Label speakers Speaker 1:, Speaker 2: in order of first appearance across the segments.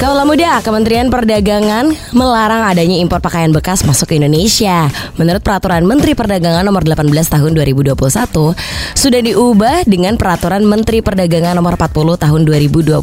Speaker 1: Kaulah muda, Kementerian Perdagangan melarang adanya impor pakaian bekas masuk ke Indonesia. Menurut Peraturan Menteri Perdagangan Nomor 18 Tahun 2021, sudah diubah dengan Peraturan Menteri Perdagangan Nomor 40 Tahun 2022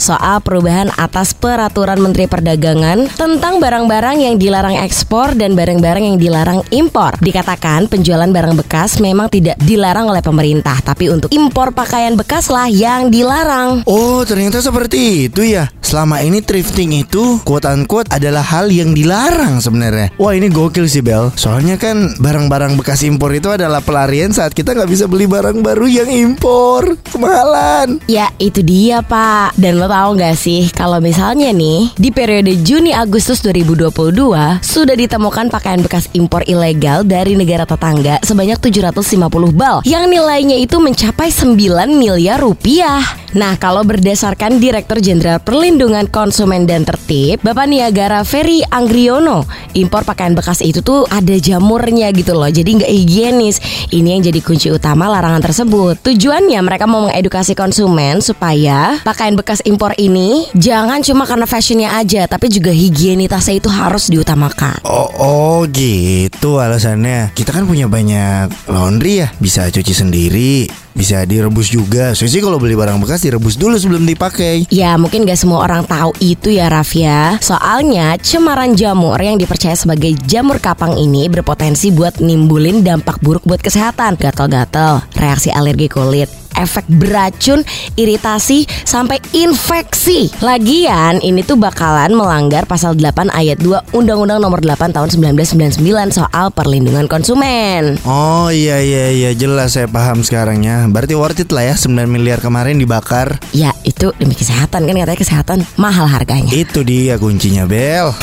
Speaker 1: soal perubahan atas Peraturan Menteri Perdagangan tentang barang-barang yang dilarang ekspor dan barang-barang yang dilarang impor. Dikatakan penjualan barang bekas memang tidak dilarang oleh pemerintah, tapi untuk impor pakaian bekas lah yang dilarang.
Speaker 2: Oh, ternyata seperti itu ya. Selama ini thrifting itu quote unquote adalah hal yang dilarang sebenarnya. Wah ini gokil sih Bel. Soalnya kan barang-barang bekas impor itu adalah pelarian saat kita nggak bisa beli barang baru yang impor. Kemahalan.
Speaker 1: Ya itu dia pak Dan lo tahu nggak sih Kalau misalnya nih Di periode Juni Agustus 2022 Sudah ditemukan pakaian bekas impor ilegal Dari negara tetangga Sebanyak 750 bal Yang nilainya itu mencapai 9 miliar rupiah Nah kalau berdasarkan Direktur Jenderal Perlindungan Konsumen dan Tertib Bapak Niagara Ferry Anggriono Impor pakaian bekas itu tuh ada jamurnya gitu loh. Jadi nggak higienis. Ini yang jadi kunci utama larangan tersebut. Tujuannya mereka mau mengedukasi konsumen Supaya pakaian bekas impor ini Jangan cuma karena fashionnya aja Tapi juga higienitasnya itu harus diutamakan.
Speaker 2: Oh, oh gitu alasannya. Kita kan punya banyak laundry ya, bisa cuci sendiri, bisa direbus juga. So sih kalau beli barang bekas direbus dulu sebelum dipakai.
Speaker 1: Ya mungkin gak semua orang tahu itu ya Rafia Soalnya cemaran jamur yang dipercaya sebagai jamur kapang ini berpotensi buat nimbulin dampak buruk buat kesehatan Gatal-gatal, reaksi alergi kulit, efek beracun, iritasi, sampai infeksi Lagian ini tuh bakalan melanggar pasal 8 ayat 2 Undang-Undang nomor 8 tahun 1999 soal perlindungan konsumen
Speaker 2: Oh iya iya iya jelas saya paham sekarangnya. Berarti worth it lah ya 9 miliar kemarin dibakar.
Speaker 1: Ya itu demi kesehatan kan katanya kesehatan mahal harganya
Speaker 2: Itu dia kuncinya Bel.